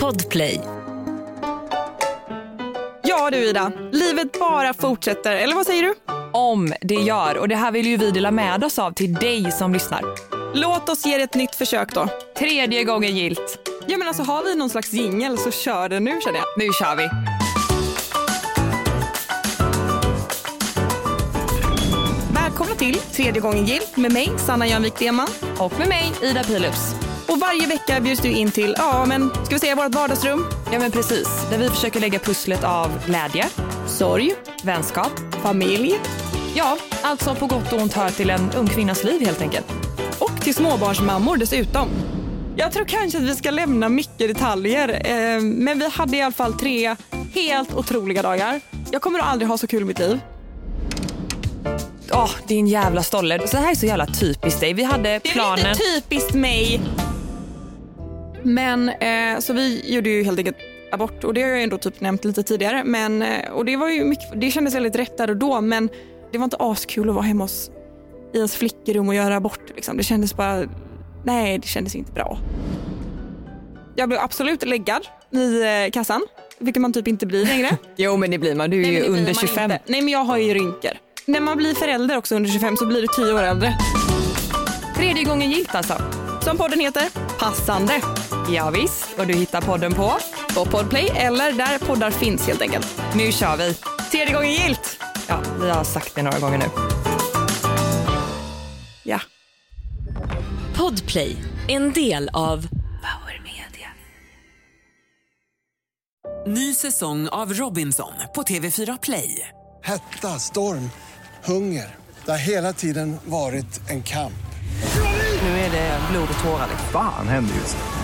Podplay. Ja du Ida, livet bara fortsätter, eller vad säger du? Om det gör. Och det här vill ju vi dela med oss av till dig som lyssnar. Låt oss ge det ett nytt försök då. Tredje gången gilt. Ja men alltså har vi någon slags jingel så kör den nu känner jag. Nu kör vi. Välkomna till tredje gången gilt med mig Sanna Jönvik Deman. Och med mig, Ida Pilus. Och varje vecka bjuds du in till, ja men ska vi säga vårt vardagsrum? Ja men precis. Där vi försöker lägga pusslet av glädje, Sorg, vänskap. familj Ja, allt som på gott och ont hör till en ung kvinnas liv helt enkelt. och till småbarnsmammor dessutom. Jag tror kanske att vi ska lämna mycket detaljer, eh, men vi hade i alla fall tre helt otroliga dagar. Jag kommer aldrig ha så kul i mitt liv. Åh, din jävla stolle. Så här är så jävla typiskt dig. Vi hade Det är planen. lite typiskt mig. Men eh, så vi gjorde ju helt enkelt abort och det har jag ändå typ nämnt lite tidigare. Men, eh, och det, var ju mycket, det kändes väldigt rätt där och då men det var inte askul att vara hemma hos, i ens flickrum och göra abort. Liksom. Det kändes bara, nej det kändes inte bra. Jag blev absolut läggad i eh, kassan, vilket man typ inte blir längre. Jo men det blir man. Du är Nej, ju under man 25. Inte. Nej men jag har ju rynkor. När man blir förälder också under 25 så blir det 10 år äldre. Tredje gången gilt alltså. Som podden heter, Passande. Ja, visst. Och du hittar podden på? På Podplay eller där poddar finns helt enkelt. Nu kör vi. Tredje gången gilt. Ja, vi har sagt det några gånger nu. Ja. Podplay, en del av Power Media. Ny säsong av Robinson på TV4 Play. Hetta, storm, hunger. Det har hela tiden varit en kamp. Nu är det blod och tårar. Fan händer just nu.